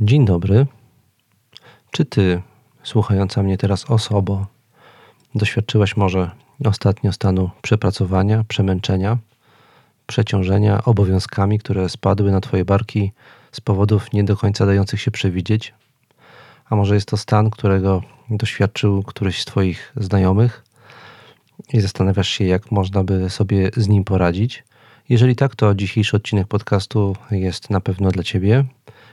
Dzień dobry. Czy ty, słuchająca mnie teraz osobo, doświadczyłaś może ostatnio stanu przepracowania, przemęczenia, przeciążenia obowiązkami, które spadły na twoje barki z powodów nie do końca dających się przewidzieć? A może jest to stan, którego doświadczył któryś z twoich znajomych i zastanawiasz się, jak można by sobie z nim poradzić? Jeżeli tak, to dzisiejszy odcinek podcastu jest na pewno dla ciebie.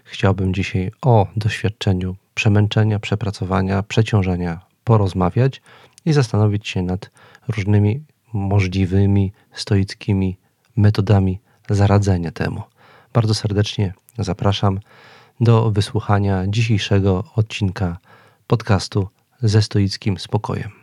Chciałbym dzisiaj o doświadczeniu przemęczenia, przepracowania, przeciążenia porozmawiać i zastanowić się nad różnymi możliwymi stoickimi metodami zaradzenia temu. Bardzo serdecznie zapraszam do wysłuchania dzisiejszego odcinka podcastu ze stoickim spokojem.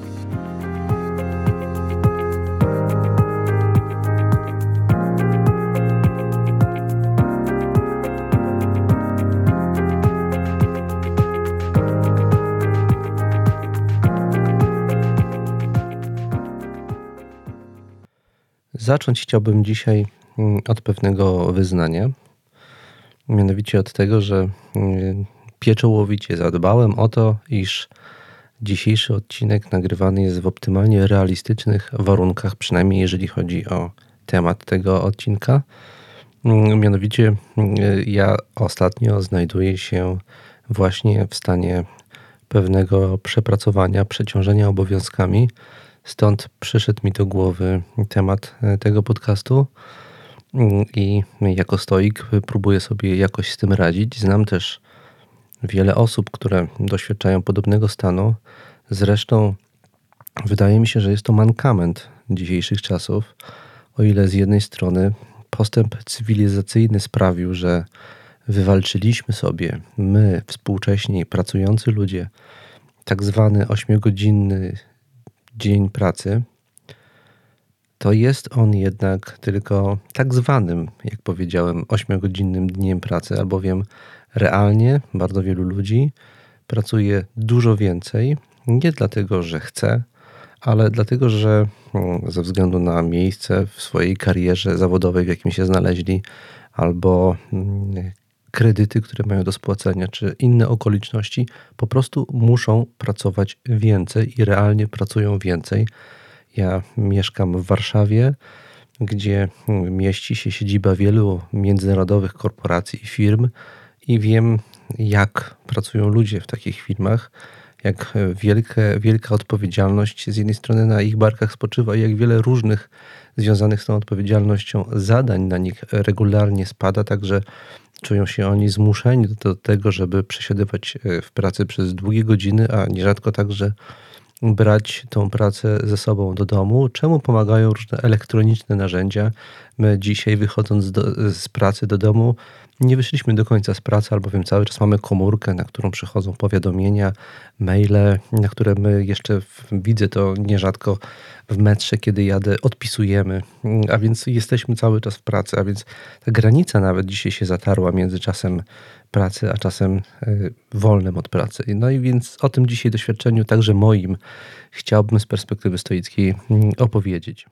Zacząć chciałbym dzisiaj mm, od pewnego wyznania. Mianowicie od tego, że mm, pieczołowicie zadbałem o to, iż dzisiejszy odcinek nagrywany jest w optymalnie realistycznych warunkach, przynajmniej jeżeli chodzi o temat tego odcinka. Mm, mianowicie ja ostatnio znajduję się właśnie w stanie pewnego przepracowania, przeciążenia obowiązkami Stąd przyszedł mi do głowy temat e, tego podcastu mm, i jako stoik próbuję sobie jakoś z tym radzić. Znam też wiele osób, które doświadczają podobnego stanu. Zresztą wydaje mi się, że jest to mankament dzisiejszych czasów, o ile z jednej strony postęp cywilizacyjny sprawił, że wywalczyliśmy sobie my, współcześni pracujący ludzie, tak zwany ośmiogodzinny dzień pracy, to jest on jednak tylko tak zwanym, jak powiedziałem, 8-godzinnym dniem pracy, albowiem realnie bardzo wielu ludzi pracuje dużo więcej, nie dlatego, że chce, ale dlatego, że mm, ze względu na miejsce w swojej karierze zawodowej, w jakim się znaleźli, albo mm, kredyty, które mają do spłacenia, czy inne okoliczności, po prostu muszą pracować więcej i realnie pracują więcej. Ja mieszkam w Warszawie, gdzie mieści się siedziba wielu międzynarodowych korporacji i firm, i wiem, jak pracują ludzie w takich firmach, jak wielkie, wielka odpowiedzialność z jednej strony na ich barkach spoczywa, i jak wiele różnych związanych z tą odpowiedzialnością zadań na nich regularnie spada, także czują się oni zmuszeni do tego, żeby przesiadywać e, w pracy przez długie godziny, a nierzadko także brać tą pracę ze sobą do domu, czemu pomagają różne elektroniczne narzędzia. My dzisiaj wychodząc do, z pracy do domu nie wyszliśmy do końca z pracy, albowiem cały czas mamy komórkę, na którą przychodzą powiadomienia, maile, na które my jeszcze widzę to nierzadko w metrze, kiedy jadę, odpisujemy, a więc jesteśmy cały czas w pracy, a więc ta granica nawet dzisiaj się zatarła między czasem pracy, a czasem e, wolnym od pracy. No i więc o tym dzisiaj doświadczeniu, także moim, chciałbym z perspektywy stoickiej mm, opowiedzieć.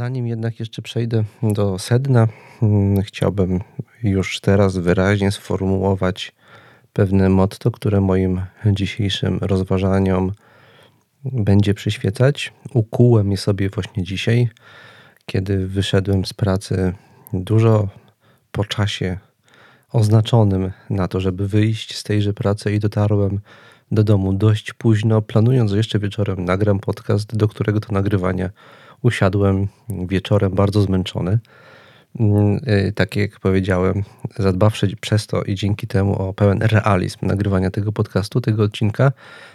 Zanim jednak jeszcze przejdę do sedna, mm, chciałbym już teraz wyraźnie sformułować pewne motto, które moim dzisiejszym rozważaniom będzie przyświecać. Ukułem je sobie właśnie dzisiaj, kiedy wyszedłem z pracy dużo po czasie oznaczonym na to, żeby wyjść z tejże pracy i dotarłem do domu dość późno, planując, że jeszcze wieczorem nagram podcast, do którego to nagrywania usiadłem wieczorem bardzo zmęczony. mm, y, tak jak powiedziałem, zadbawszy przez to i dzięki temu o pełen realizm nagrywania tego podcastu, tego odcinka.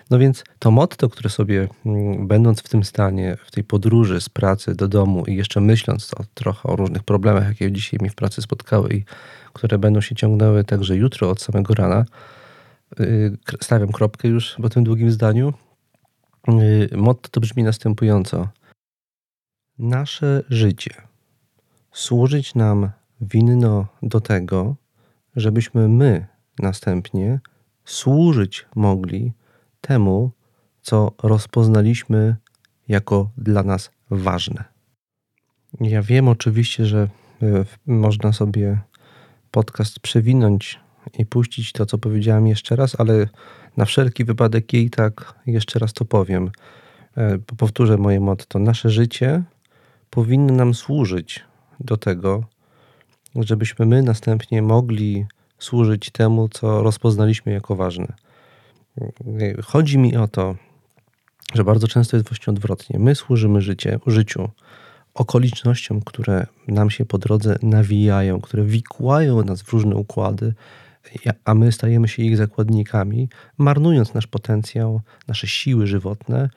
No więc to motto, które sobie, mm, będąc w tym stanie, w tej podróży z pracy do domu i jeszcze myśląc o, trochę o różnych problemach, jakie dzisiaj mi w pracy spotkały i które będą się ciągnęły także jutro od samego rana, y, stawiam kropkę już po tym długim zdaniu. Y, motto to brzmi następująco. Nasze życie służyć nam winno do tego, żebyśmy my następnie służyć mogli temu, co rozpoznaliśmy jako dla nas ważne. Ja wiem oczywiście, że e, można sobie podcast przewinąć i puścić to, co powiedziałem jeszcze raz, ale na wszelki wypadek i tak jeszcze raz to powiem. E, powtórzę moje motto. Nasze życie powinno nam służyć do tego, żebyśmy my następnie mogli służyć temu, co rozpoznaliśmy jako ważne. Chodzi mi o to, że bardzo często jest właśnie odwrotnie. My służymy życie, życiu, okolicznościom, które nam się po drodze nawijają, które wikłają nas w różne układy, a my stajemy się ich zakładnikami, marnując nasz potencjał, nasze siły żywotne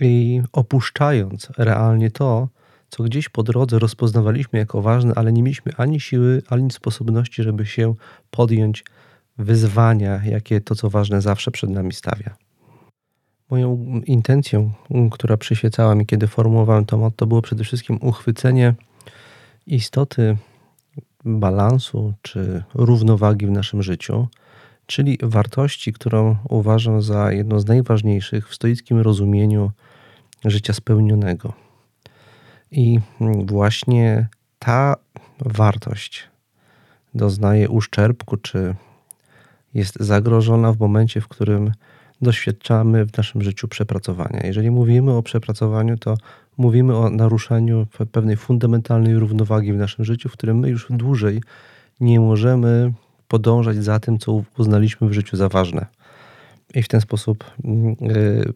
i opuszczając realnie to, co gdzieś po drodze rozpoznawaliśmy jako ważne, ale nie mieliśmy ani siły, ani sposobności, żeby się podjąć wyzwania, jakie to, co ważne, zawsze przed nami stawia. Moją intencją, która przyświecała mi, kiedy formułowałem to motto, było przede wszystkim uchwycenie istoty balansu czy równowagi w naszym życiu, czyli wartości, którą uważam za jedną z najważniejszych w stoickim rozumieniu życia spełnionego. I właśnie ta wartość doznaje uszczerbku, czy jest zagrożona w momencie, w którym doświadczamy w naszym życiu przepracowania. Jeżeli mówimy o przepracowaniu, to mówimy o naruszaniu pewnej fundamentalnej równowagi w naszym życiu, w którym my już dłużej nie możemy podążać za tym, co uznaliśmy w życiu za ważne. I w ten sposób yy,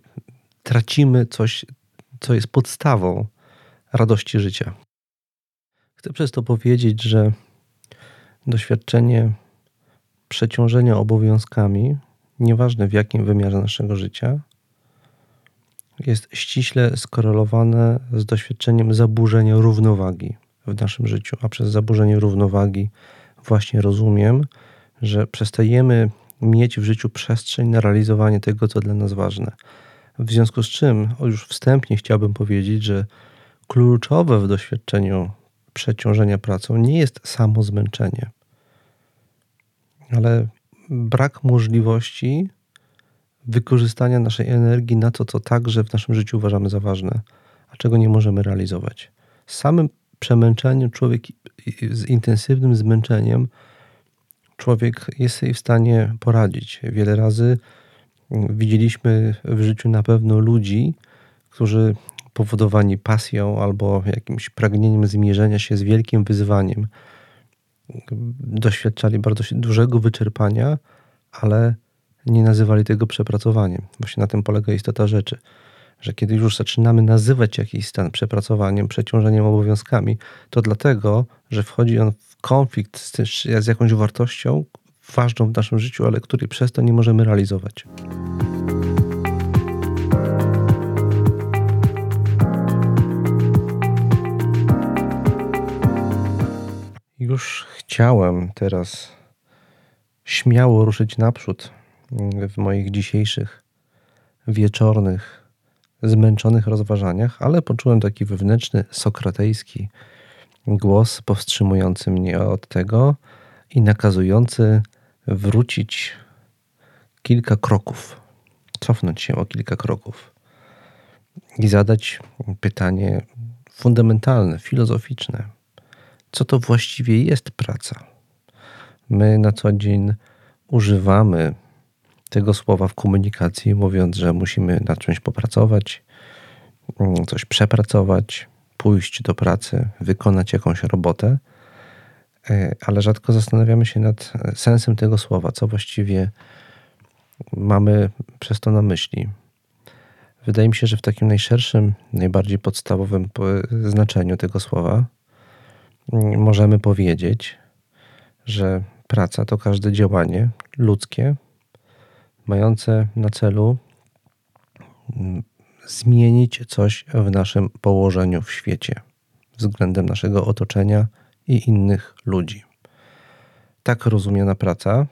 tracimy coś, co jest podstawą radości życia. Chcę przez to powiedzieć, że doświadczenie przeciążenia obowiązkami, nieważne w jakim wymiarze naszego życia, jest ściśle skorelowane z doświadczeniem zaburzenia równowagi w naszym życiu. A przez zaburzenie równowagi właśnie rozumiem, że przestajemy mieć w życiu przestrzeń na realizowanie tego, co dla nas ważne. W związku z czym, już wstępnie chciałbym powiedzieć, że kluczowe w doświadczeniu przeciążenia pracą nie jest samo zmęczenie, ale brak możliwości wykorzystania naszej energii na to, co także w naszym życiu uważamy za ważne, a czego nie możemy realizować. Z samym przemęczeniem człowiek, z intensywnym zmęczeniem, człowiek jest sobie w stanie poradzić. Wiele razy widzieliśmy w życiu na pewno ludzi, którzy powodowani pasją albo jakimś pragnieniem zmierzenia się z wielkim wyzwaniem, doświadczali bardzo dużego wyczerpania, ale nie nazywali tego przepracowaniem. Właśnie na tym polega istota rzeczy, że kiedy już zaczynamy nazywać jakiś stan przepracowaniem, przeciążeniem obowiązkami, to dlatego, że wchodzi on w konflikt z, z jakąś wartością ważną w naszym życiu, ale której przez to nie możemy realizować. Już chciałem teraz śmiało ruszyć naprzód w moich dzisiejszych wieczornych, zmęczonych rozważaniach, ale poczułem taki wewnętrzny, sokratejski głos powstrzymujący mnie od tego i nakazujący wrócić kilka kroków, cofnąć się o kilka kroków i zadać pytanie fundamentalne, filozoficzne co to właściwie jest praca. My na co dzień używamy tego słowa w komunikacji, mówiąc, że musimy nad czymś popracować, mm, coś przepracować, pójść do pracy, wykonać jakąś robotę, e, ale rzadko zastanawiamy się nad sensem tego słowa, co właściwie mamy przez to na myśli. Wydaje mi się, że w takim najszerszym, najbardziej podstawowym znaczeniu tego słowa możemy powiedzieć, że praca to każde działanie ludzkie mające na celu mm, zmienić coś w naszym położeniu w świecie względem naszego otoczenia i innych ludzi. Tak rozumiana praca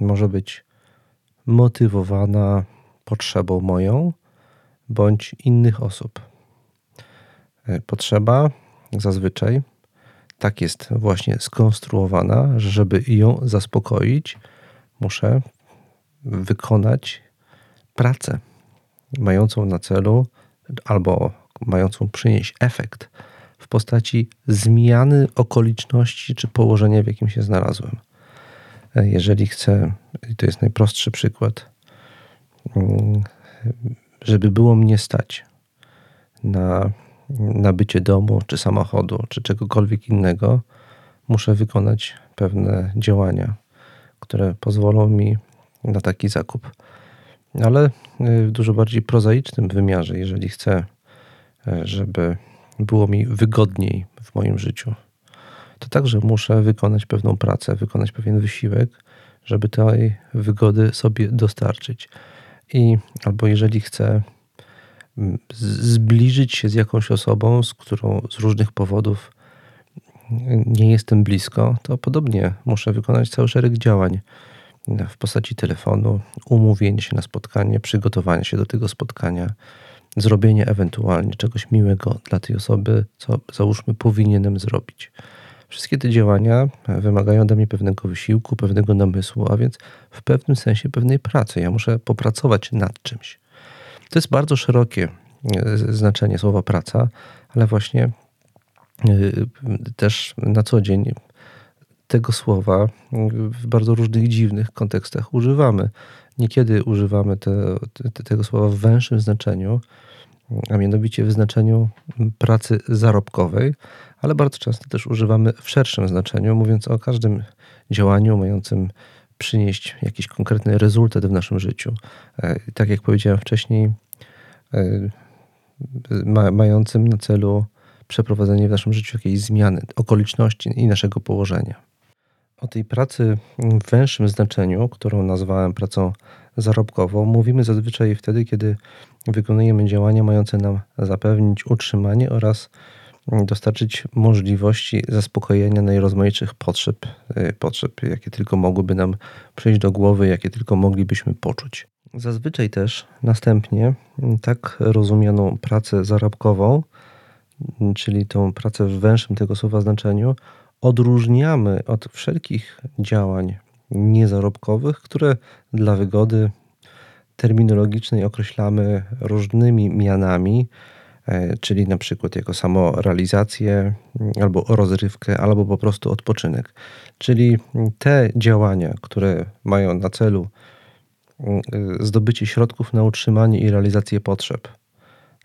może być motywowana potrzebą moją bądź innych osób. E, potrzeba zazwyczaj tak jest właśnie skonstruowana, że żeby ją zaspokoić, muszę wykonać pracę mającą na celu albo mającą przynieść efekt w postaci zmiany okoliczności czy położenia, w jakim się znalazłem. Jeżeli chcę, i to jest najprostszy przykład, mm, żeby było mnie stać na nabycie domu, czy samochodu, czy czegokolwiek innego, muszę wykonać pewne działania, które pozwolą mi na taki zakup. Ale y, w dużo bardziej prozaicznym wymiarze, jeżeli chcę, y, żeby było mi wygodniej w moim życiu, to także muszę wykonać pewną pracę, wykonać pewien wysiłek, żeby tej wygody sobie dostarczyć. I albo jeżeli chcę zbliżyć się z jakąś osobą, z którą z różnych powodów nie jestem blisko, to podobnie muszę wykonać cały szereg działań w postaci telefonu, umówienia się na spotkanie, przygotowania się do tego spotkania, zrobienie ewentualnie czegoś miłego dla tej osoby, co załóżmy powinienem zrobić. Wszystkie te działania wymagają ode mnie pewnego wysiłku, pewnego namysłu, a więc w pewnym sensie pewnej pracy. Ja muszę popracować nad czymś. To jest bardzo szerokie e, znaczenie słowa praca, ale właśnie e, też na co dzień tego słowa w bardzo różnych dziwnych kontekstach używamy. Niekiedy używamy te, te, tego słowa w węższym znaczeniu, a mianowicie w znaczeniu pracy zarobkowej, ale bardzo często też używamy w szerszym znaczeniu, mówiąc o każdym działaniu mającym przynieść jakiś konkretny rezultat w naszym życiu. E, tak jak powiedziałem wcześniej, e, mającym na celu przeprowadzenie w naszym życiu jakiejś zmiany, okoliczności i naszego położenia. O tej pracy w węższym znaczeniu, którą nazwałem pracą zarobkową, mówimy zazwyczaj wtedy, kiedy wykonujemy działania mające nam zapewnić utrzymanie oraz dostarczyć możliwości zaspokojenia najrozmaitszych potrzeb, y, potrzeb, jakie tylko mogłyby nam przyjść do głowy, jakie tylko moglibyśmy poczuć. Zazwyczaj też następnie tak rozumianą pracę zarobkową, czyli tą pracę w węższym tego słowa znaczeniu, odróżniamy od wszelkich działań niezarobkowych, które dla wygody terminologicznej określamy różnymi mianami, e, czyli na przykład jako samorealizację, albo rozrywkę, albo po prostu odpoczynek. Czyli te działania, które mają na celu mm, zdobycie środków na utrzymanie i realizację potrzeb,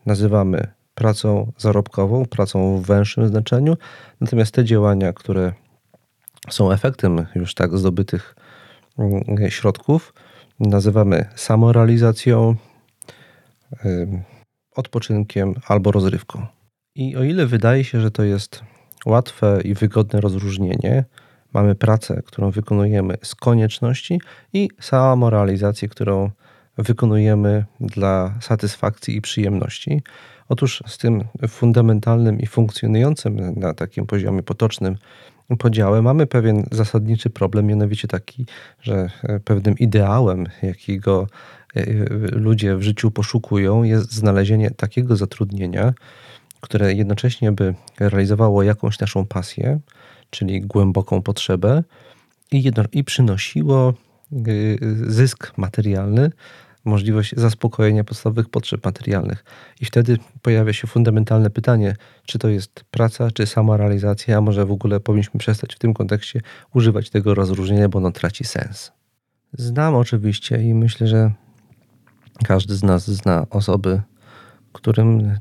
nazywamy pracą zarobkową, pracą w węższym znaczeniu, natomiast te działania, które są efektem już tak zdobytych mm, środków, nazywamy samorealizacją, odpoczynkiem albo rozrywką. I o ile wydaje się, że to jest łatwe i wygodne rozróżnienie, mamy pracę, którą wykonujemy z konieczności i samorealizację, którą wykonujemy dla satysfakcji i przyjemności. Otóż z tym fundamentalnym i funkcjonującym na takim poziomie potocznym podziałem mamy pewien zasadniczy problem, mianowicie taki, że pewnym ideałem, jakiego e, ludzie w życiu poszukują, jest znalezienie takiego zatrudnienia, które jednocześnie by realizowało jakąś naszą pasję, czyli głęboką potrzebę i, jedno, i przynosiło e, zysk materialny, możliwość zaspokojenia podstawowych potrzeb materialnych. I wtedy pojawia się fundamentalne pytanie, czy to jest praca, czy sama realizacja, a może w ogóle powinniśmy przestać w tym kontekście używać tego rozróżnienia, bo ono traci sens. Znam oczywiście i myślę, że każdy z nas zna osoby, którym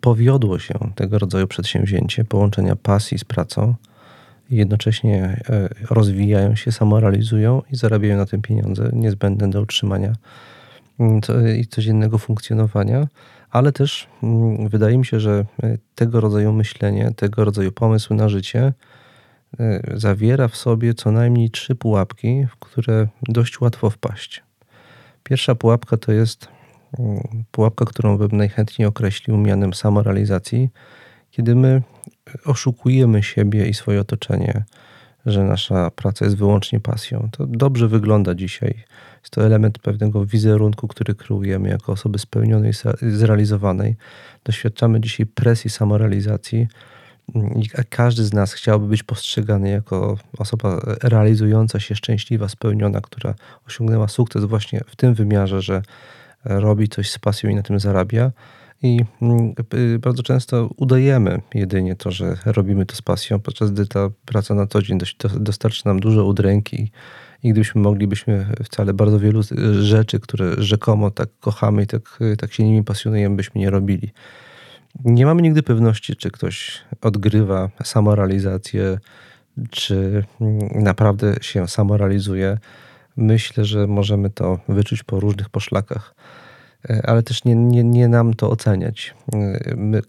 powiodło się tego rodzaju przedsięwzięcie połączenia pasji z pracą jednocześnie e, rozwijają się, samorealizują i zarabiają na tym pieniądze niezbędne do utrzymania mm, i codziennego funkcjonowania, ale też mm, wydaje mi się, że e, tego rodzaju myślenie, tego rodzaju pomysł na życie e, zawiera w sobie co najmniej trzy pułapki, w które dość łatwo wpaść. Pierwsza pułapka to jest pułapka, którą bym najchętniej określił mianem samorealizacji, kiedy my oszukujemy siebie i swoje otoczenie, że nasza praca jest wyłącznie pasją. To dobrze wygląda dzisiaj. Jest to element pewnego wizerunku, który kreujemy jako osoby spełnionej, zrealizowanej. Doświadczamy dzisiaj presji samorealizacji i każdy z nas chciałby być postrzegany jako osoba realizująca się, szczęśliwa, spełniona, która osiągnęła sukces właśnie w tym wymiarze, że robi coś z pasją i na tym zarabia. I mm, y, bardzo często udajemy jedynie to, że robimy to z pasją, podczas gdy ta praca na co dzień dostarczy nam dużo udręki i gdybyśmy moglibyśmy wcale bardzo wielu rzeczy, które rzekomo tak kochamy i tak, tak się nimi pasjonujemy, byśmy nie robili. Nie mamy nigdy pewności, czy ktoś odgrywa samorealizację, czy mm, naprawdę się samorealizuje. Myślę, że możemy to wyczuć po różnych poszlakach. E, ale też nie, nie, nie nam to oceniać. E, my,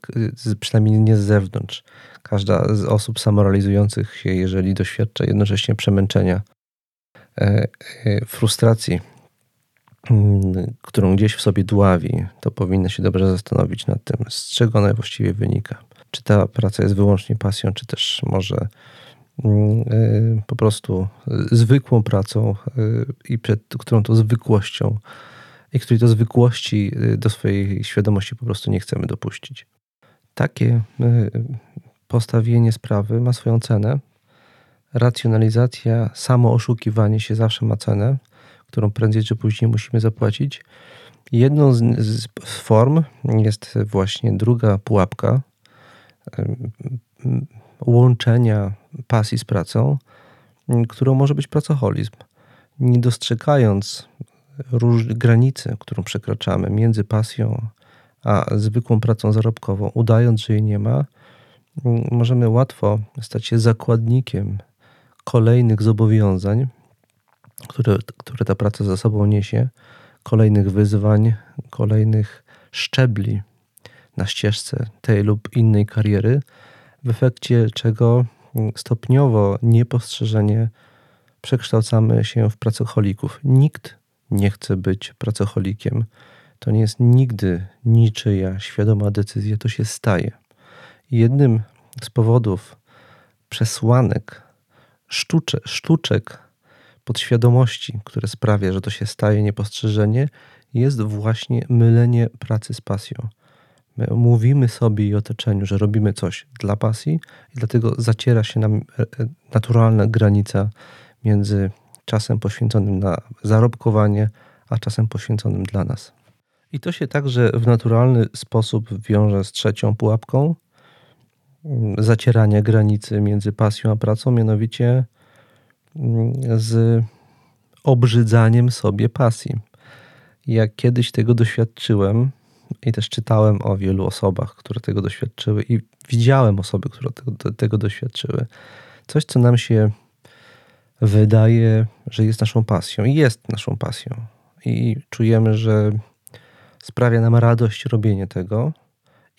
przynajmniej nie z zewnątrz. Każda z osób samorealizujących się, jeżeli doświadcza jednocześnie przemęczenia, e, frustracji, mm, którą gdzieś w sobie dławi, to powinna się dobrze zastanowić nad tym, z czego ona właściwie wynika. Czy ta praca jest wyłącznie pasją, czy też może po prostu zwykłą pracą i przed którą to zwykłością i której to zwykłości y, do swojej świadomości po prostu nie chcemy dopuścić. Takie y, postawienie sprawy ma swoją cenę. Racjonalizacja, samo oszukiwanie się zawsze ma cenę, którą prędzej czy później musimy zapłacić. Jedną z, form jest właśnie druga pułapka y, łączenia pasji z pracą, którą może być pracoholizm. Nie dostrzegając róż, granicy, którą przekraczamy między pasją a zwykłą pracą zarobkową, udając, że jej nie ma, możemy łatwo stać się zakładnikiem kolejnych zobowiązań, które, które ta praca za sobą niesie, kolejnych wyzwań, kolejnych szczebli na ścieżce tej lub innej kariery, w efekcie czego stopniowo, niepostrzeżenie przekształcamy się w pracocholików. Nikt nie chce być pracocholikiem. To nie jest nigdy niczyja świadoma decyzja, to się staje. Jednym z powodów przesłanek, sztucze, sztuczek podświadomości, które sprawia, że to się staje niepostrzeżenie, jest właśnie mylenie pracy z pasją. My mówimy sobie i otoczeniu, że robimy coś dla pasji, i dlatego zaciera się nam e, e, naturalna granica między czasem poświęconym na zarobkowanie, a czasem poświęconym dla nas. I to się także w naturalny sposób wiąże z trzecią pułapką mm, zacierania granicy między pasją a pracą, mianowicie mm, z obrzydzaniem sobie pasji. Jak kiedyś tego doświadczyłem i też czytałem o wielu osobach, które tego doświadczyły i widziałem osoby, które tego, tego doświadczyły. Coś, co nam się wydaje, że jest naszą pasją i jest naszą pasją. I czujemy, że sprawia nam radość robienie tego,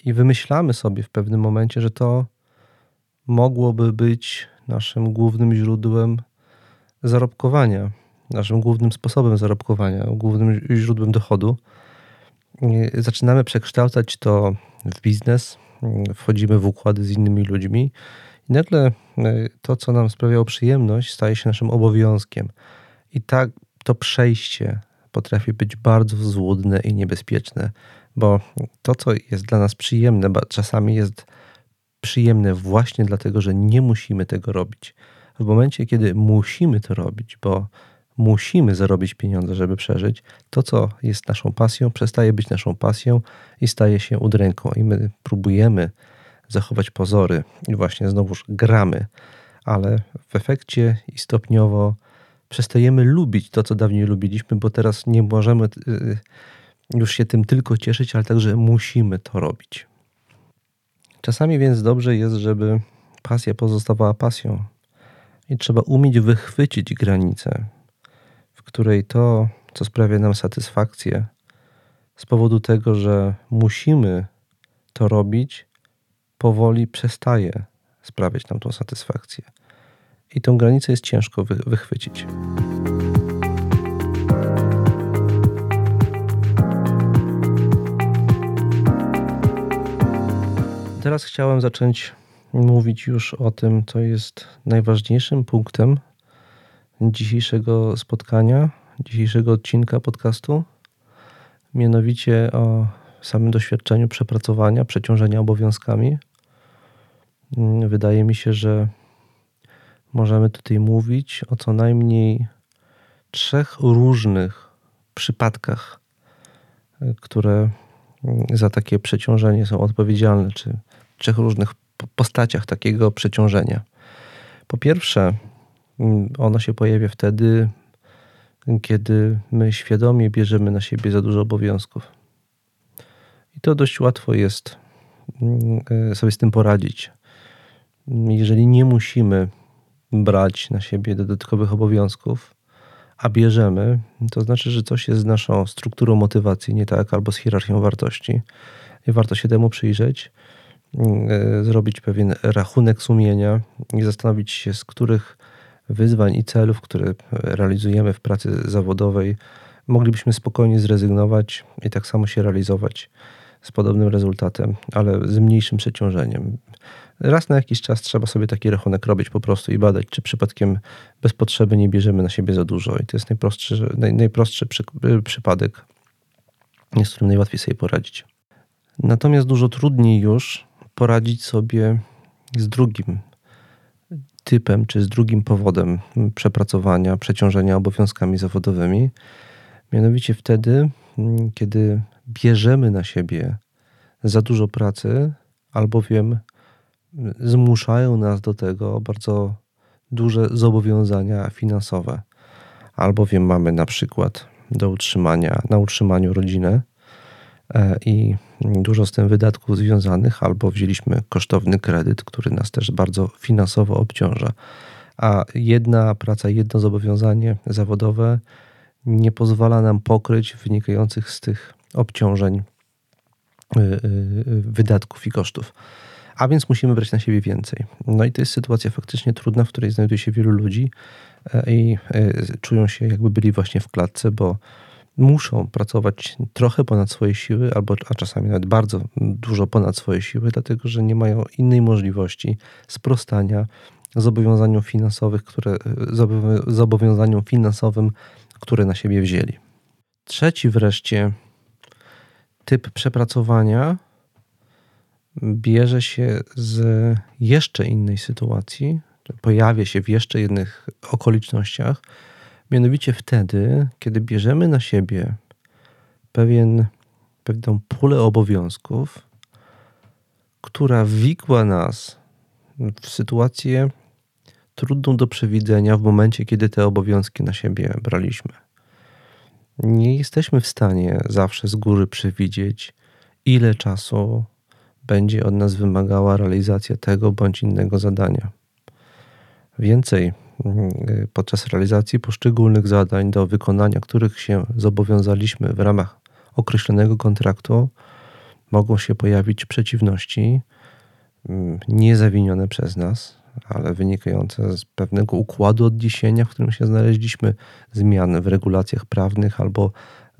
i wymyślamy sobie w pewnym momencie, że to mogłoby być naszym głównym źródłem zarobkowania, naszym głównym sposobem zarobkowania, głównym źródłem dochodu. Zaczynamy przekształcać to w biznes, wchodzimy w układy z innymi ludźmi i nagle e, to, co nam sprawiało przyjemność, staje się naszym obowiązkiem. I tak to przejście potrafi być bardzo złudne i niebezpieczne, bo to, co jest dla nas przyjemne, czasami jest przyjemne właśnie dlatego, że nie musimy tego robić. W momencie, kiedy musimy to robić, bo musimy zarobić pieniądze, żeby przeżyć, to, co jest naszą pasją, przestaje być naszą pasją i staje się udręką. I my próbujemy zachować pozory. I właśnie znowuż gramy, ale w efekcie i stopniowo przestajemy lubić to, co dawniej lubiliśmy, bo teraz nie możemy y, już się tym tylko cieszyć, ale także musimy to robić. Czasami więc dobrze jest, żeby pasja pozostawała pasją. I trzeba umieć wychwycić granicę, w której to, co sprawia nam satysfakcję, z powodu tego, że musimy to robić, powoli przestaje sprawiać nam tą satysfakcję. I tą granicę jest ciężko wy wychwycić. Teraz chciałem zacząć mówić już o tym, co jest najważniejszym punktem dzisiejszego spotkania, dzisiejszego odcinka podcastu, mianowicie o samym doświadczeniu przepracowania, przeciążenia obowiązkami. Wydaje mi się, że możemy tutaj mówić o co najmniej trzech różnych przypadkach, które za takie przeciążenie są odpowiedzialne, czy trzech różnych postaciach takiego przeciążenia. Po pierwsze, mm, ono się pojawia wtedy, kiedy my świadomie bierzemy na siebie za dużo obowiązków. I to dość łatwo jest mm, e, sobie z tym poradzić. Jeżeli nie musimy brać na siebie dodatkowych obowiązków, a bierzemy, to znaczy, że coś jest z naszą strukturą motywacji nie tak, albo z hierarchią wartości. I warto się temu przyjrzeć E, zrobić pewien rachunek sumienia i zastanowić się, z których wyzwań i celów, które realizujemy w pracy zawodowej, moglibyśmy spokojnie zrezygnować i tak samo się realizować z podobnym rezultatem, ale z mniejszym przeciążeniem. Raz na jakiś czas trzeba sobie taki rachunek robić po prostu i badać, czy przypadkiem bez potrzeby nie bierzemy na siebie za dużo. I to jest najprostszy, naj, najprostszy przy, przypadek, z którym najłatwiej sobie poradzić. Natomiast dużo trudniej już poradzić sobie z drugim typem, czy z drugim powodem przepracowania, przeciążenia obowiązkami zawodowymi. Mianowicie wtedy, kiedy bierzemy na siebie za dużo pracy, albowiem zmuszają nas do tego bardzo duże zobowiązania finansowe, albowiem mamy na przykład do utrzymania, na utrzymaniu rodzinę i dużo z tym wydatków związanych, albo wzięliśmy kosztowny kredyt, który nas też bardzo finansowo obciąża. A jedna praca, jedno zobowiązanie zawodowe nie pozwala nam pokryć wynikających z tych obciążeń y, y, wydatków i kosztów. A więc musimy brać na siebie więcej. No i to jest sytuacja faktycznie trudna, w której znajduje się wielu ludzi e, i e, czują się jakby byli właśnie w klatce, bo muszą pracować trochę ponad swoje siły, albo a czasami nawet bardzo dużo ponad swoje siły, dlatego że nie mają innej możliwości sprostania zobowiązaniom finansowych, które, zobowiązaniom finansowym, które na siebie wzięli. Trzeci wreszcie typ przepracowania bierze się z jeszcze innej sytuacji, pojawia się w jeszcze innych okolicznościach, Mianowicie wtedy, kiedy bierzemy na siebie pewien, pewną pulę obowiązków, która wikła nas w sytuację trudną do przewidzenia w momencie, kiedy te obowiązki na siebie braliśmy. Nie jesteśmy w stanie zawsze z góry przewidzieć, ile czasu będzie od nas wymagała realizacja tego bądź innego zadania. Więcej, podczas realizacji poszczególnych zadań, do wykonania których się zobowiązaliśmy w ramach określonego kontraktu, mogą się pojawić przeciwności mm, niezawinione przez nas, ale wynikające z pewnego układu odniesienia, w którym się znaleźliśmy, zmian w regulacjach prawnych albo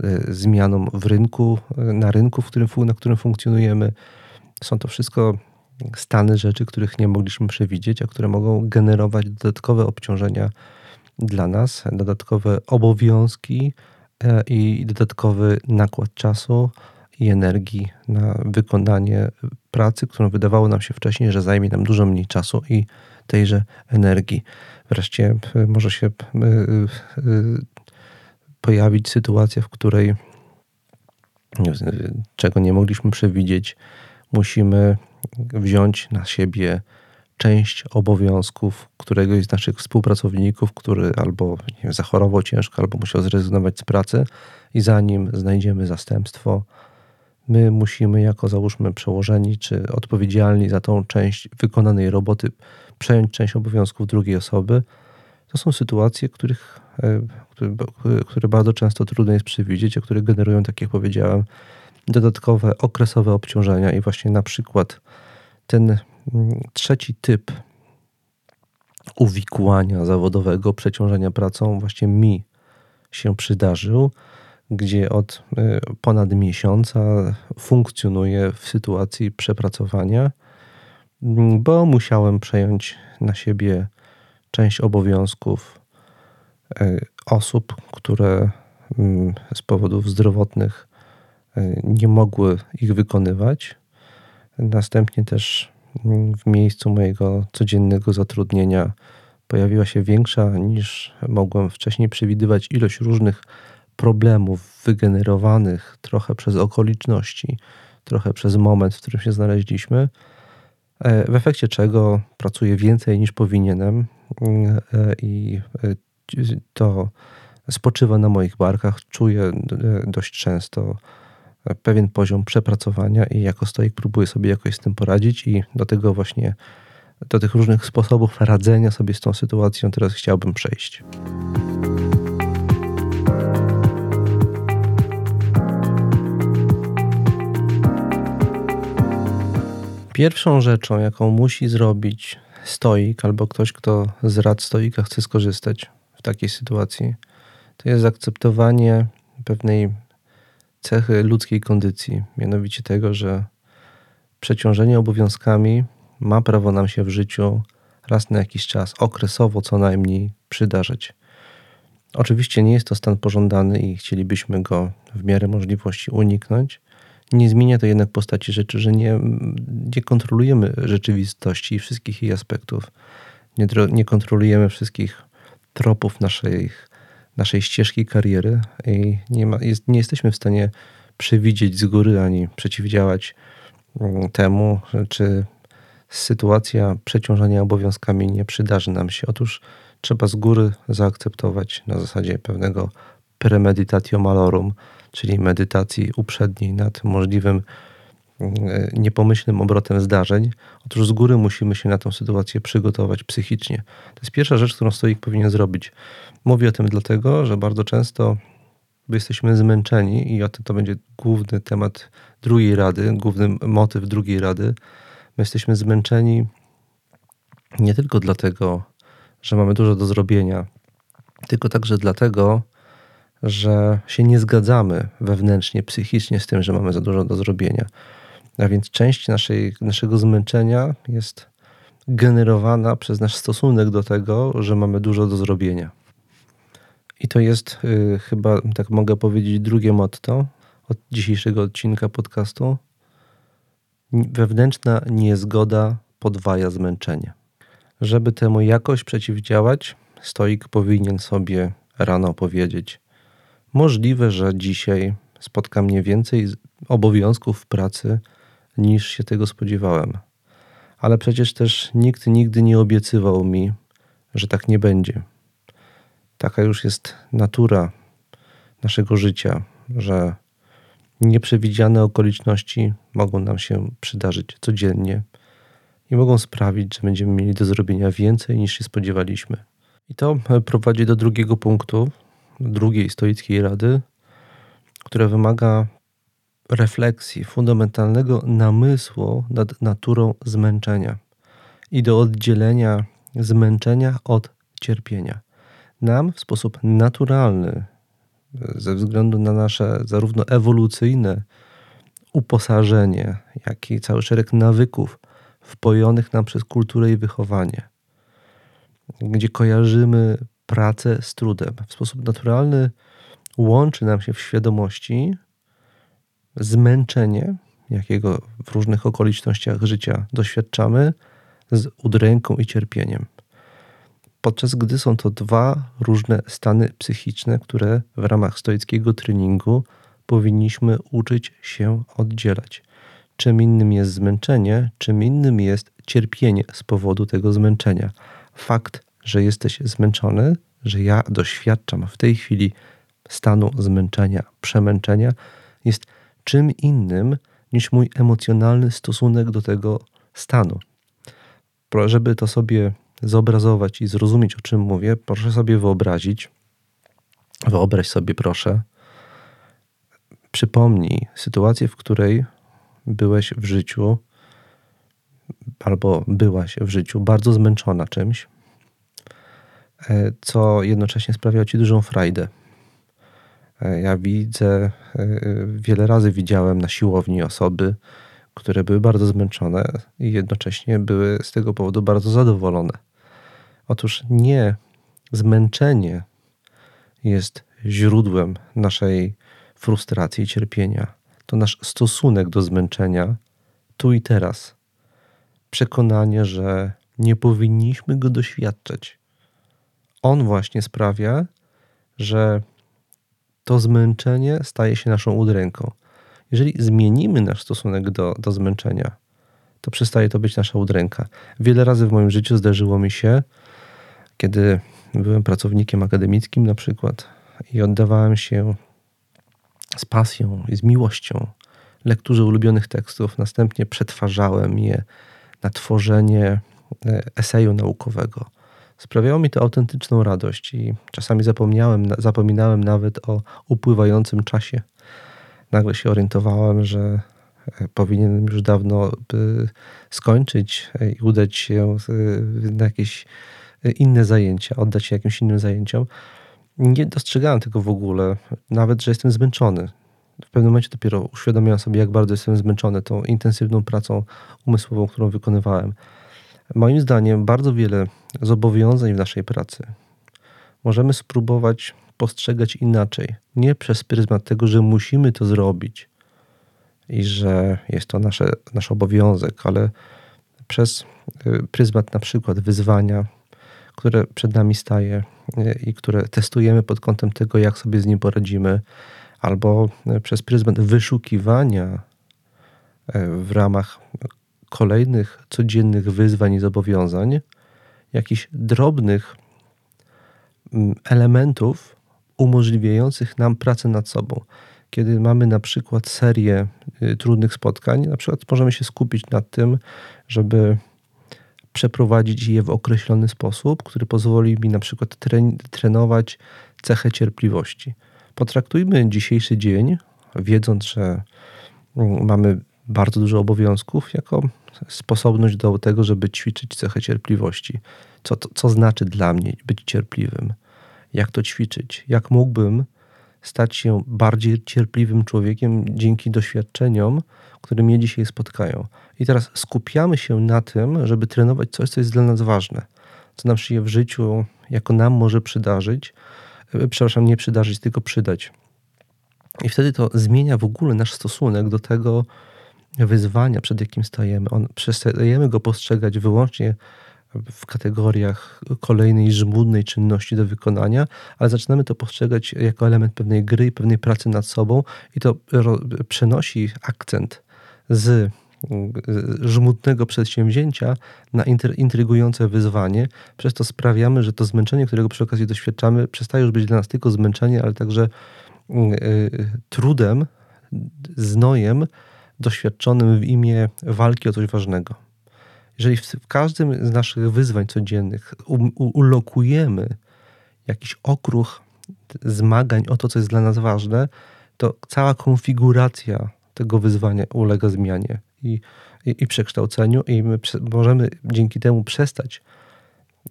e, zmianą w rynku, e, na rynku, w którym, na którym funkcjonujemy. Są to wszystko stany rzeczy, których nie mogliśmy przewidzieć, a które mogą generować dodatkowe obciążenia dla nas, dodatkowe obowiązki e, i dodatkowy nakład czasu i energii na wykonanie pracy, którą wydawało nam się wcześniej, że zajmie nam dużo mniej czasu i tejże energii. Wreszcie e, może się e, pojawić sytuacja, w której czego nie mogliśmy przewidzieć, musimy wziąć na siebie część obowiązków któregoś z naszych współpracowników, który albo wiem, zachorował ciężko, albo musiał zrezygnować z pracy, i zanim znajdziemy zastępstwo, my musimy, jako załóżmy przełożeni czy odpowiedzialni za tą część wykonanej roboty, przejąć część obowiązków drugiej osoby. To są sytuacje, których które, które bardzo często trudno jest przewidzieć, a które generują, tak jak powiedziałem, dodatkowe okresowe obciążenia. I właśnie na przykład ten mm, trzeci typ uwikłania zawodowego, przeciążenia pracą właśnie mi się przydarzył, gdzie od y, ponad miesiąca funkcjonuję w sytuacji przepracowania, mm, bo musiałem przejąć na siebie część obowiązków y, osób, które mm, z powodów zdrowotnych nie mogły ich wykonywać. Następnie też w miejscu mojego codziennego zatrudnienia pojawiła się większa niż mogłem wcześniej przewidywać ilość różnych problemów wygenerowanych trochę przez okoliczności, trochę przez moment, w którym się znaleźliśmy, e, w efekcie czego pracuję więcej niż powinienem e, i e, to spoczywa na moich barkach. Czuję dość często pewien poziom przepracowania i jako stoik próbuję sobie jakoś z tym poradzić i do tego właśnie, do tych różnych sposobów radzenia sobie z tą sytuacją teraz chciałbym przejść. Pierwszą rzeczą, jaką musi zrobić stoik albo ktoś, kto z rad stoika chce skorzystać w takiej sytuacji, to jest zaakceptowanie pewnej cechy ludzkiej kondycji, mianowicie tego, że przeciążenie obowiązkami ma prawo nam się w życiu raz na jakiś czas, okresowo co najmniej, przydarzać. Oczywiście nie jest to stan pożądany i chcielibyśmy go w miarę możliwości uniknąć, nie zmienia to jednak postaci rzeczy, że nie, nie kontrolujemy rzeczywistości i wszystkich jej aspektów. Nie, nie kontrolujemy wszystkich tropów naszej, naszej ścieżki kariery i nie, ma, jest, nie jesteśmy w stanie przewidzieć z góry ani przeciwdziałać mm, temu, czy sytuacja przeciążania obowiązkami nie przydarzy nam się. Otóż trzeba z góry zaakceptować na zasadzie pewnego premeditatio malorum, czyli medytacji uprzedniej nad możliwym niepomyślnym obrotem zdarzeń, otóż z góry musimy się na tę sytuację przygotować psychicznie. To jest pierwsza rzecz, którą stoik powinien zrobić. Mówię o tym dlatego, że bardzo często jesteśmy zmęczeni i o tym to będzie główny temat drugiej rady, główny motyw drugiej rady. My jesteśmy zmęczeni nie tylko dlatego, że mamy dużo do zrobienia, tylko także dlatego, że się nie zgadzamy wewnętrznie, psychicznie z tym, że mamy za dużo do zrobienia. A więc część naszej, naszego zmęczenia jest generowana przez nasz stosunek do tego, że mamy dużo do zrobienia. I to jest y, chyba, tak mogę powiedzieć, drugie motto od dzisiejszego odcinka podcastu. Wewnętrzna niezgoda podwaja zmęczenie. Żeby temu jakoś przeciwdziałać, stoik powinien sobie rano powiedzieć: Możliwe, że dzisiaj spotka mnie więcej obowiązków w pracy niż się tego spodziewałem. Ale przecież też nikt nigdy nie obiecywał mi, że tak nie będzie. Taka już jest natura naszego życia, że nieprzewidziane okoliczności mogą nam się przydarzyć codziennie i mogą sprawić, że będziemy mieli do zrobienia więcej niż się spodziewaliśmy. I to prowadzi do drugiego punktu, drugiej stoickiej rady, która wymaga refleksji, fundamentalnego namysłu nad naturą zmęczenia i do oddzielenia zmęczenia od cierpienia. Nam w sposób naturalny, ze względu na nasze zarówno ewolucyjne uposażenie, jak i cały szereg nawyków wpojonych nam przez kulturę i wychowanie, gdzie kojarzymy pracę z trudem. W sposób naturalny łączy nam się w świadomości zmęczenie, jakiego w różnych okolicznościach życia doświadczamy, z udręką i cierpieniem. Podczas gdy są to dwa różne stany psychiczne, które w ramach stoickiego treningu powinniśmy uczyć się oddzielać. Czym innym jest zmęczenie, czym innym jest cierpienie z powodu tego zmęczenia. Fakt że jesteś zmęczony, że ja doświadczam w tej chwili stanu zmęczenia, przemęczenia, jest czym innym niż mój emocjonalny stosunek do tego stanu. Żeby to sobie zobrazować i zrozumieć, o czym mówię, proszę sobie wyobrazić, Wyobraź sobie, proszę, przypomnij sytuację, w której byłeś w życiu albo byłaś w życiu bardzo zmęczona czymś, e, co jednocześnie sprawiało ci dużą frajdę. E, ja widzę, e, wiele razy widziałem na siłowni osoby, które były bardzo zmęczone i jednocześnie były z tego powodu bardzo zadowolone. Otóż nie zmęczenie jest źródłem naszej frustracji i cierpienia. To nasz stosunek do zmęczenia tu i teraz. Przekonanie, że nie powinniśmy go doświadczać. On właśnie sprawia, że to zmęczenie staje się naszą udręką. Jeżeli zmienimy nasz stosunek do, do zmęczenia, to przestaje to być nasza udręka. Wiele razy w moim życiu zdarzyło mi się, kiedy byłem pracownikiem akademickim na przykład i oddawałem się z pasją i z miłością lekturze ulubionych tekstów, następnie przetwarzałem je na tworzenie e, eseju naukowego. Sprawiało mi to autentyczną radość i czasami zapomniałem, zapominałem nawet o upływającym czasie. Nagle się orientowałem, że e, powinienem już dawno skończyć e, i udać się na jakieś inne zajęcia, oddać się jakimś innym zajęciom. Nie dostrzegałem tego w ogóle, nawet że jestem zmęczony. W pewnym momencie dopiero uświadomiłem sobie, jak bardzo jestem zmęczony tą intensywną pracą umysłową, którą wykonywałem. Moim zdaniem, bardzo wiele zobowiązań w naszej pracy możemy spróbować postrzegać inaczej. Nie przez pryzmat tego, że musimy to zrobić i że jest to nasze, nasz obowiązek, ale przez y, pryzmat na przykład wyzwania, które przed nami staje y, i które testujemy pod kątem tego, jak sobie z nim poradzimy, albo y, przez pryzmat wyszukiwania w ramach kolejnych codziennych wyzwań i zobowiązań, jakichś drobnych mm, elementów umożliwiających nam pracę nad sobą. Kiedy mamy na przykład serię y, trudnych spotkań, na przykład możemy się skupić nad tym, żeby przeprowadzić je w określony sposób, który pozwoli mi na przykład trenować cechę cierpliwości. Potraktujmy dzisiejszy dzień, wiedząc, że mm, mamy bardzo dużo obowiązków, jako sposobność do tego, żeby ćwiczyć cechę cierpliwości. Co, to, co znaczy dla mnie być cierpliwym? Jak to ćwiczyć? Jak mógłbym stać się bardziej cierpliwym człowiekiem dzięki doświadczeniom, które mnie dzisiaj spotkają? I teraz skupiamy się na tym, żeby trenować coś, co jest dla nas ważne, co nam się w życiu jako nam może przydarzyć, e, przepraszam, nie przydarzyć, tylko przydać. I wtedy to zmienia w ogóle nasz stosunek do tego, wyzwania, przed jakim stajemy. On, przestajemy go postrzegać wyłącznie w kategoriach kolejnej żmudnej czynności do wykonania, ale zaczynamy to postrzegać jako element pewnej gry i pewnej pracy nad sobą i to przenosi akcent z żmudnego przedsięwzięcia na intrygujące wyzwanie. Przez to sprawiamy, że to zmęczenie, którego przy okazji doświadczamy, przestaje już być dla nas tylko zmęczenie, ale także mm, y, trudem, znojem, doświadczonym w imię walki o coś ważnego. Jeżeli w, każdym z naszych wyzwań codziennych ulokujemy jakiś okruch zmagań o to, co jest dla nas ważne, to cała konfiguracja tego wyzwania ulega zmianie i, i, i przekształceniu, i my możemy dzięki temu przestać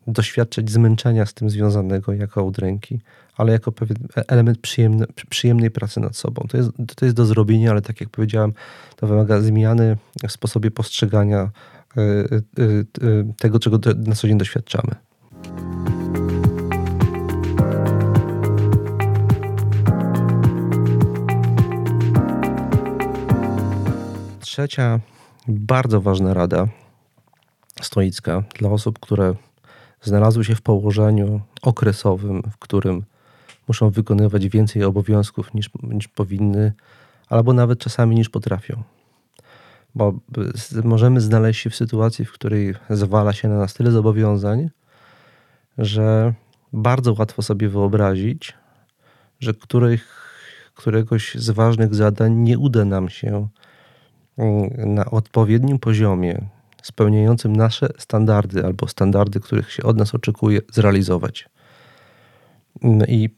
doświadczać zmęczenia z tym związanego jako udręki, ale jako pewien element przyjemnej pracy nad sobą. To jest, to jest do zrobienia, ale tak jak powiedziałem, to wymaga zmiany w sposobie postrzegania y, y, y, tego, czego na co dzień doświadczamy. Trzecia bardzo ważna rada stoicka dla osób, które znalazły się w położeniu okresowym, w którym muszą wykonywać więcej obowiązków niż, niż powinny, albo nawet czasami niż potrafią. Bo możemy znaleźć się w sytuacji, w której zwala się na nas tyle zobowiązań, że bardzo łatwo sobie wyobrazić, że których, któregoś z ważnych zadań nie uda nam się mm, na odpowiednim poziomie, spełniającym nasze standardy albo standardy, których się od nas oczekuje, zrealizować. No I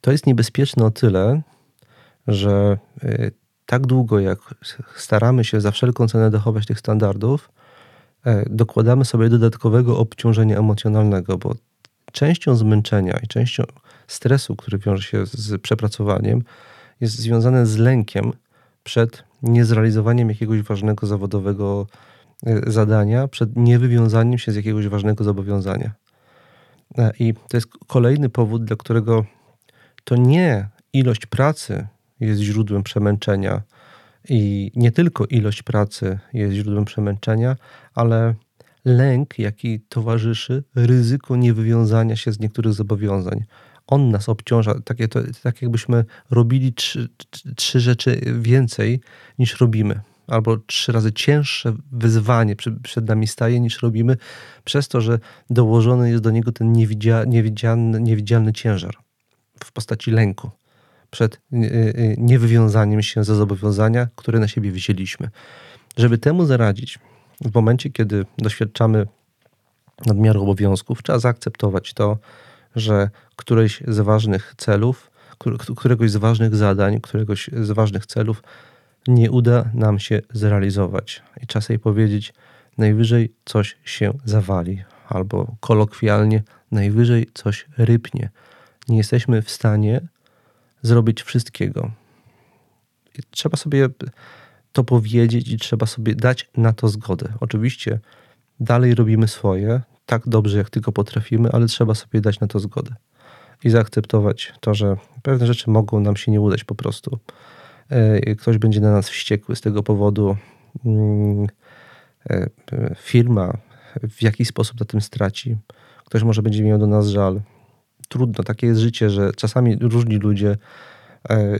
to jest niebezpieczne o tyle, że y, tak długo jak staramy się za wszelką cenę dochować tych standardów, e, dokładamy sobie dodatkowego obciążenia emocjonalnego, bo częścią zmęczenia i częścią stresu, który wiąże się z przepracowaniem, jest związane z lękiem przed niezrealizowaniem jakiegoś ważnego zawodowego e, zadania, przed niewywiązaniem się z jakiegoś ważnego zobowiązania. E, I to jest kolejny powód, dla którego to nie ilość pracy jest źródłem przemęczenia i nie tylko ilość pracy jest źródłem przemęczenia, ale lęk, jaki towarzyszy ryzyko niewywiązania się z niektórych zobowiązań. On nas obciąża, takie tak jakbyśmy robili trzy, trzy rzeczy więcej niż robimy. Albo trzy razy cięższe wyzwanie przed nami staje niż robimy, przez to, że dołożony jest do niego ten niewidzialny, niewidzialny ciężar w postaci lęku przed y, y, niewywiązaniem się ze zobowiązania, które na siebie wzięliśmy. Żeby temu zaradzić, w momencie, kiedy doświadczamy nadmiaru obowiązków, trzeba zaakceptować to, że któreś z ważnych celów, któregoś z ważnych zadań, któregoś z ważnych celów nie uda nam się zrealizować. I czas jej powiedzieć, najwyżej coś się zawali, albo kolokwialnie, najwyżej coś rypnie. Nie jesteśmy w stanie zrobić wszystkiego. I trzeba sobie to powiedzieć i trzeba sobie dać na to zgodę. Oczywiście dalej robimy swoje, tak dobrze jak tylko potrafimy, ale trzeba sobie dać na to zgodę i zaakceptować to, że pewne rzeczy mogą nam się nie udać po prostu. E, ktoś będzie na nas wściekły z tego powodu. Mm, e, firma w jakiś sposób na tym straci. Ktoś może będzie miał do nas żal. Trudno, takie jest życie, że czasami różni ludzie e,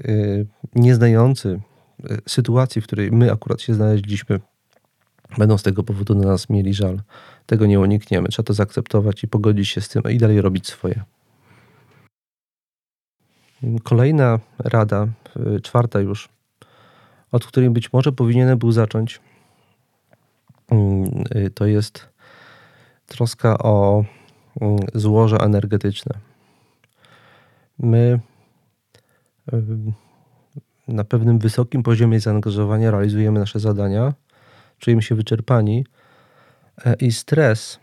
nieznający sytuacji, w której my akurat się znaleźliśmy, będą z tego powodu na nas mieli żal. Tego nie unikniemy. Trzeba to zaakceptować i pogodzić się z tym i dalej robić swoje. Kolejna rada, czwarta już, od której być może powinienem był zacząć, mm, to jest troska o mm, złoże energetyczne. My y, na pewnym wysokim poziomie zaangażowania realizujemy nasze zadania, czujemy się wyczerpani e, i stres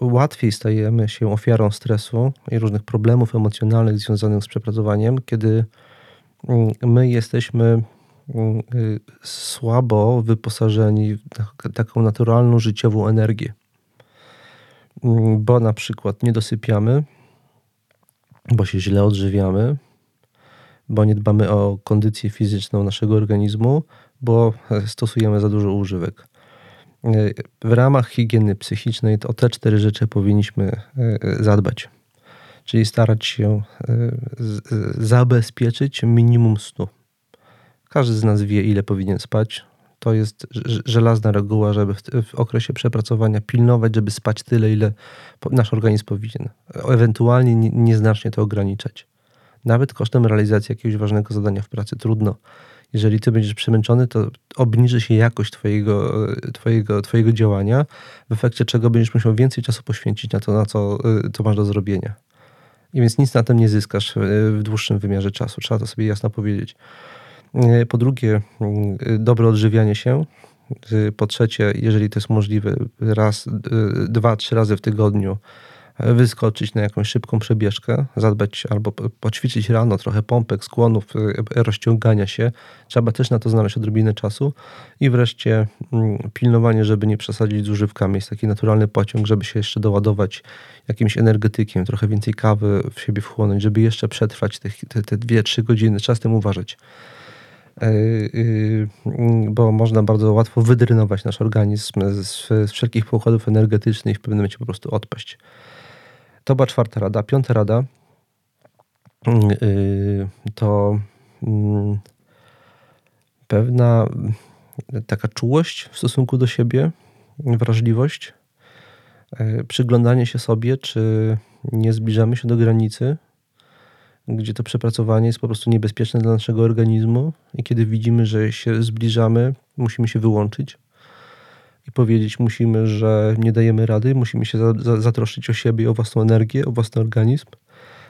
łatwiej stajemy się ofiarą stresu i różnych problemów emocjonalnych związanych z przepracowaniem, kiedy mm, my jesteśmy mm, słabo wyposażeni w taką naturalną życiową energię. Mm, bo na przykład nie dosypiamy, bo się źle odżywiamy, bo nie dbamy o kondycję fizyczną naszego organizmu, bo stosujemy za dużo używek w ramach higieny psychicznej o te cztery rzeczy powinniśmy e, zadbać. Czyli starać się e, zabezpieczyć minimum snu. Każdy z nas wie, ile powinien spać. To jest żelazna reguła, żeby w, okresie przepracowania pilnować, żeby spać tyle, ile nasz organizm powinien. Ewentualnie nieznacznie to ograniczać. Nawet kosztem realizacji jakiegoś ważnego zadania w pracy trudno jeżeli ty będziesz przemęczony, to obniży się jakość twojego, twojego, twojego działania, w efekcie czego będziesz musiał więcej czasu poświęcić na to, na co to masz do zrobienia. I więc nic na tym nie zyskasz w dłuższym wymiarze czasu. Trzeba to sobie jasno powiedzieć. Po drugie, dobre odżywianie się. Po trzecie, jeżeli to jest możliwe, raz, dwa, trzy razy w tygodniu wyskoczyć na jakąś szybką przebieżkę, zadbać albo poćwiczyć rano trochę pompek, skłonów, e, rozciągania się. Trzeba też na to znaleźć odrobinę czasu. I wreszcie mm, pilnowanie, żeby nie przesadzić z używkami. Jest taki naturalny pociąg, żeby się jeszcze doładować jakimś energetykiem, trochę więcej kawy w siebie wchłonąć, żeby jeszcze przetrwać te, te, te dwie, trzy godziny. Trzeba z tym uważać e, bo można bardzo łatwo wydrynować nasz organizm z, z wszelkich pokładów energetycznych i w pewnym momencie po prostu odpaść. To była czwarta rada. Piąta rada yy, to mm, pewna taka czułość w stosunku do siebie, wrażliwość, przyglądanie się sobie, czy nie zbliżamy się do granicy, gdzie to przepracowanie jest po prostu niebezpieczne dla naszego organizmu i kiedy widzimy, że się zbliżamy, musimy się wyłączyć i powiedzieć musimy, że nie dajemy rady, musimy się zatroszczyć o siebie, o własną energię, o własny organizm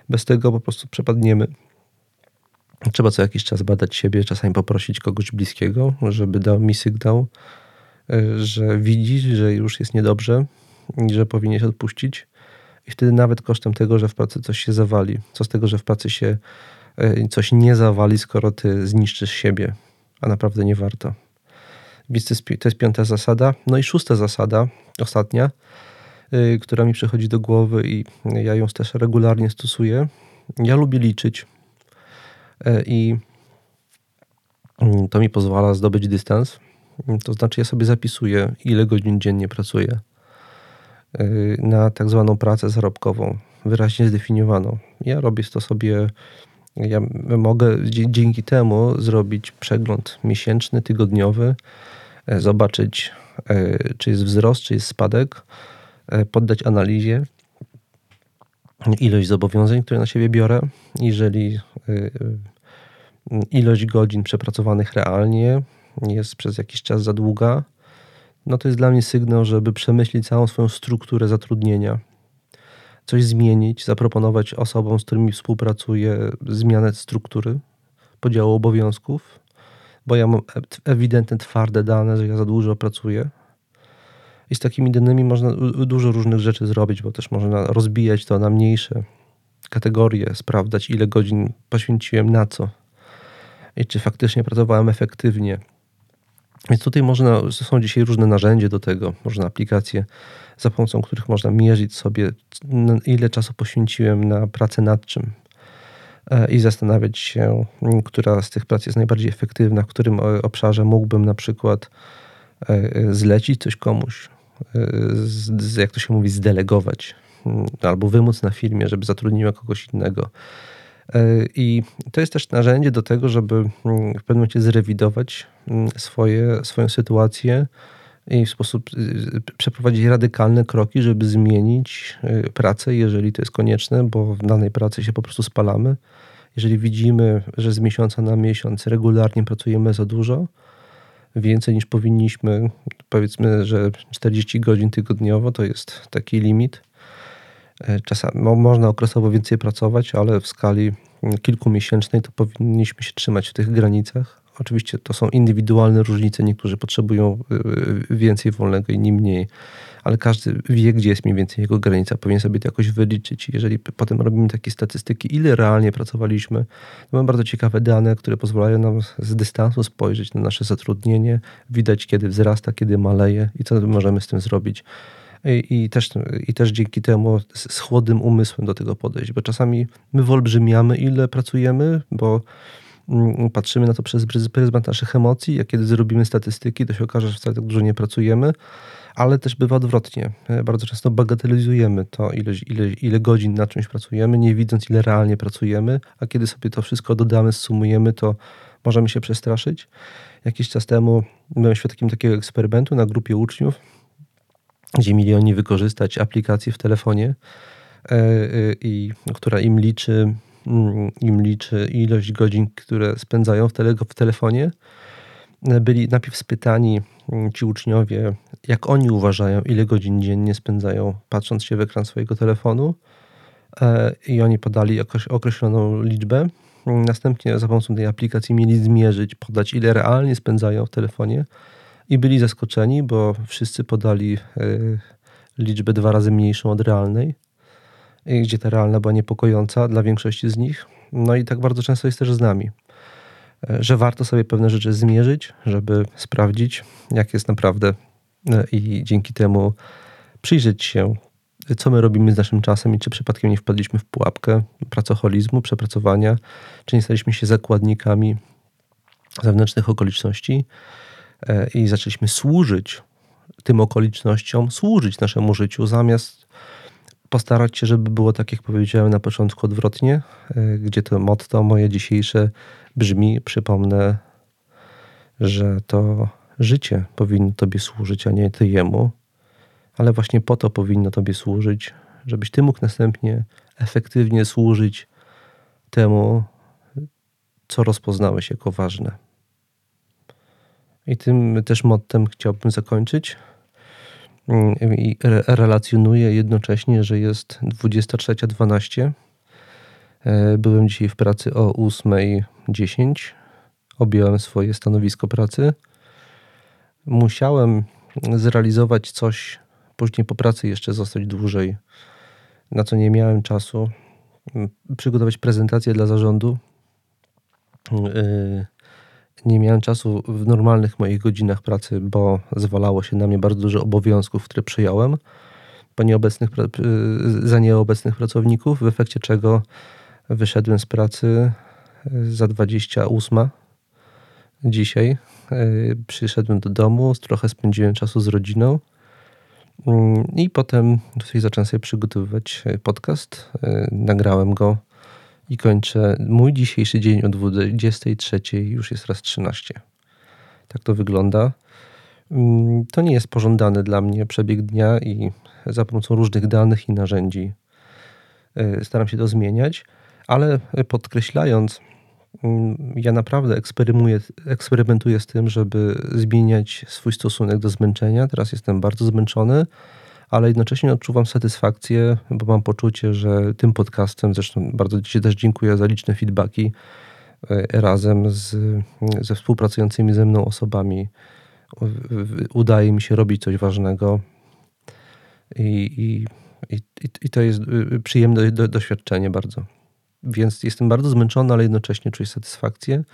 Bez tego po prostu przepadniemy. Trzeba co jakiś czas badać siebie, czasami poprosić kogoś bliskiego, żeby dał mi sygnał, e, że widzi, że już jest niedobrze i że powinieneś odpuścić. I wtedy nawet kosztem tego, że w pracy coś się zawali. Co z tego, że w pracy się e, coś nie zawali, skoro ty zniszczysz siebie, a naprawdę nie warto. Więc to jest, piąta zasada. No i szósta zasada, ostatnia, yy, która mi przychodzi do głowy i ja ją też regularnie stosuję. Ja lubię liczyć yy, i yy, to mi pozwala zdobyć dystans. To znaczy, ja sobie zapisuję, ile godzin dziennie pracuję na tak zwaną pracę zarobkową, wyraźnie zdefiniowaną. Ja robię to sobie ja mogę dzięki temu zrobić przegląd miesięczny, tygodniowy, e, zobaczyć, e, czy jest wzrost, czy jest spadek, e, poddać analizie ilość zobowiązań, które na siebie biorę. Jeżeli ilość godzin przepracowanych realnie jest przez jakiś czas za długa, no to jest dla mnie sygnał, żeby przemyśleć całą swoją strukturę zatrudnienia coś zmienić, zaproponować osobom, z którymi współpracuję, zmianę struktury, podziału obowiązków, bo ja mam ewidentne, twarde dane, że ja za dużo pracuję. I z takimi danymi można dużo różnych rzeczy zrobić, bo też można rozbijać to na mniejsze kategorie, sprawdzać, ile godzin poświęciłem na co i czy faktycznie pracowałem efektywnie. Więc tutaj można, są dzisiaj różne narzędzia do tego, różne aplikacje za pomocą których można mierzyć sobie, ile czasu poświęciłem na pracę nad czym e, i zastanawiać się, która z tych prac jest najbardziej efektywna, w którym obszarze mógłbym na przykład e, zlecić coś komuś, e, jak to się mówi, zdelegować, albo wymóc na firmie, żeby zatrudniła kogoś innego. I to jest też narzędzie do tego, żeby w pewnym momencie zrewidować swoje, swoją sytuację, i w sposób y, y, przeprowadzić radykalne kroki, żeby zmienić y, pracę, jeżeli to jest konieczne, bo w danej pracy się po prostu spalamy. Jeżeli widzimy, że z miesiąca na miesiąc regularnie pracujemy za dużo, więcej niż powinniśmy, powiedzmy, że 40 godzin tygodniowo to jest taki limit. E, czasami można okresowo więcej pracować, ale w skali kilkumiesięcznej to powinniśmy się trzymać w tych granicach. Oczywiście to są indywidualne różnice. Niektórzy potrzebują y, y, więcej wolnego, inni mniej, ale każdy wie, gdzie jest mniej więcej jego granica. Powinien sobie to jakoś wyliczyć. Jeżeli potem robimy takie statystyki, ile realnie pracowaliśmy, to mamy bardzo ciekawe dane, które pozwalają nam z dystansu spojrzeć na nasze zatrudnienie, widać, kiedy wzrasta, kiedy maleje i co możemy z tym zrobić. I, też, I też dzięki temu z chłodnym umysłem do tego podejść, bo czasami my wyolbrzymiamy, ile pracujemy, bo Mm, patrzymy na to przez pryzmat naszych emocji, a kiedy zrobimy statystyki, to się okaże, że wcale tak dużo nie pracujemy, ale też bywa odwrotnie. E, bardzo często bagatelizujemy to, ile, ile, ile godzin na czymś pracujemy, nie widząc, ile realnie pracujemy, a kiedy sobie to wszystko dodamy, sumujemy, to możemy się przestraszyć. Jakiś czas temu byłem świadkiem takiego eksperymentu na grupie uczniów, gdzie mieli oni wykorzystać aplikację w telefonie, e, e, i, która im liczy Mm, im liczy ilość godzin, które spędzają w, tele, w telefonie. Byli najpierw spytani mm, ci uczniowie, jak oni uważają, ile godzin dziennie spędzają patrząc się w ekran swojego telefonu. E, I oni podali określoną liczbę. Następnie za pomocą tej aplikacji mieli zmierzyć, podać, ile realnie spędzają w telefonie. I byli zaskoczeni, bo wszyscy podali e, liczbę dwa razy mniejszą od realnej. Gdzie ta realna była niepokojąca dla większości z nich. No i tak bardzo często jest też z nami, e, że warto sobie pewne rzeczy zmierzyć, żeby sprawdzić, jak jest naprawdę e, i dzięki temu przyjrzeć się, co my robimy z naszym czasem i czy przypadkiem nie wpadliśmy w pułapkę pracoholizmu, przepracowania, czy nie staliśmy się zakładnikami zewnętrznych okoliczności i zaczęliśmy służyć tym okolicznościom, służyć naszemu życiu, zamiast postarać się, żeby było tak, jak powiedziałem na początku, odwrotnie, e, gdzie to motto moje dzisiejsze brzmi, przypomnę, że to życie powinno Tobie służyć, a nie Ty jemu, ale właśnie po to powinno Tobie służyć, żebyś Ty mógł następnie efektywnie służyć temu, co rozpoznałeś jako ważne. I tym też mottem chciałbym zakończyć i relacjonuje jednocześnie, że jest 23.12 Byłem dzisiaj w pracy o 8.10. Objąłem swoje stanowisko pracy. Musiałem zrealizować coś, później po pracy jeszcze zostać dłużej, na co nie miałem czasu. Przygotować prezentację dla zarządu. Nie miałem czasu w normalnych moich godzinach pracy, bo zwalało się na mnie bardzo dużo obowiązków, które przyjąłem po nieobecnych, za nieobecnych pracowników, w efekcie czego wyszedłem z pracy za 28 dzisiaj. Przyszedłem do domu, trochę spędziłem czasu z rodziną i potem zacząłem sobie przygotowywać podcast. Nagrałem go i kończę mój dzisiejszy dzień o 23. Już jest raz 13. Tak to wygląda. To nie jest pożądany dla mnie przebieg dnia i za pomocą różnych danych i narzędzi staram się to zmieniać, ale podkreślając, ja naprawdę eksperymentuję z tym, żeby zmieniać swój stosunek do zmęczenia. Teraz jestem bardzo zmęczony, ale jednocześnie odczuwam satysfakcję, bo mam poczucie, że tym podcastem, zresztą bardzo Ci też dziękuję za liczne feedbacki, razem z, ze współpracującymi ze mną osobami udaje mi się robić coś ważnego i, i, i, i to jest przyjemne do, doświadczenie bardzo. Więc jestem bardzo zmęczony, ale jednocześnie czuję satysfakcję.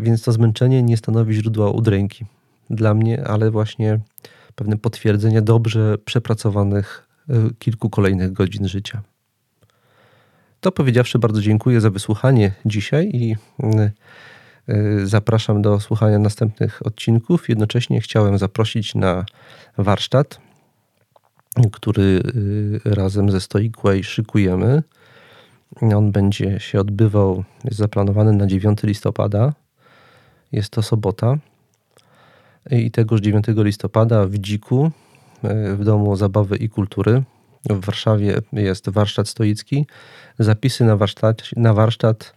Więc to zmęczenie nie stanowi źródła udręki dla mnie, ale właśnie pewne potwierdzenie dobrze przepracowanych kilku kolejnych godzin życia. To powiedziawszy, bardzo dziękuję za wysłuchanie dzisiaj i zapraszam do słuchania następnych odcinków. Jednocześnie chciałem zaprosić na warsztat, który razem ze Stoicway szykujemy. On będzie się odbywał, jest zaplanowany na 9 listopada. Jest to sobota. I tegoż 9 listopada w Dziku, w Domu Zabawy i Kultury w Warszawie jest warsztat stoicki. Zapisy na warsztat, na warsztat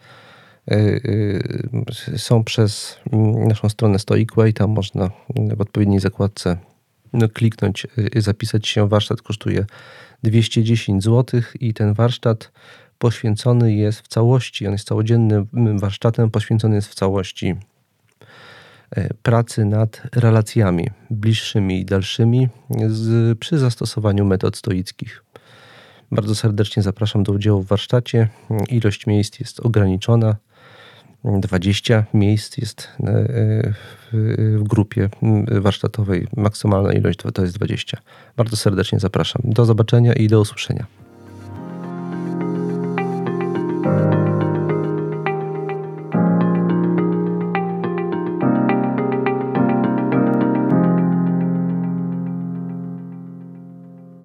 są przez naszą stronę Stoicway. Tam można w odpowiedniej zakładce no, kliknąć, zapisać się. Warsztat kosztuje 210 zł i ten warsztat poświęcony jest w całości, on jest całodziennym warsztatem, poświęcony jest w całości pracy nad relacjami bliższymi i dalszymi z, przy zastosowaniu metod stoickich. Bardzo serdecznie zapraszam do udziału w warsztacie. Ilość miejsc jest ograniczona. 20 miejsc jest w grupie warsztatowej. Maksymalna ilość to jest 20. Bardzo serdecznie zapraszam. Do zobaczenia i do usłyszenia.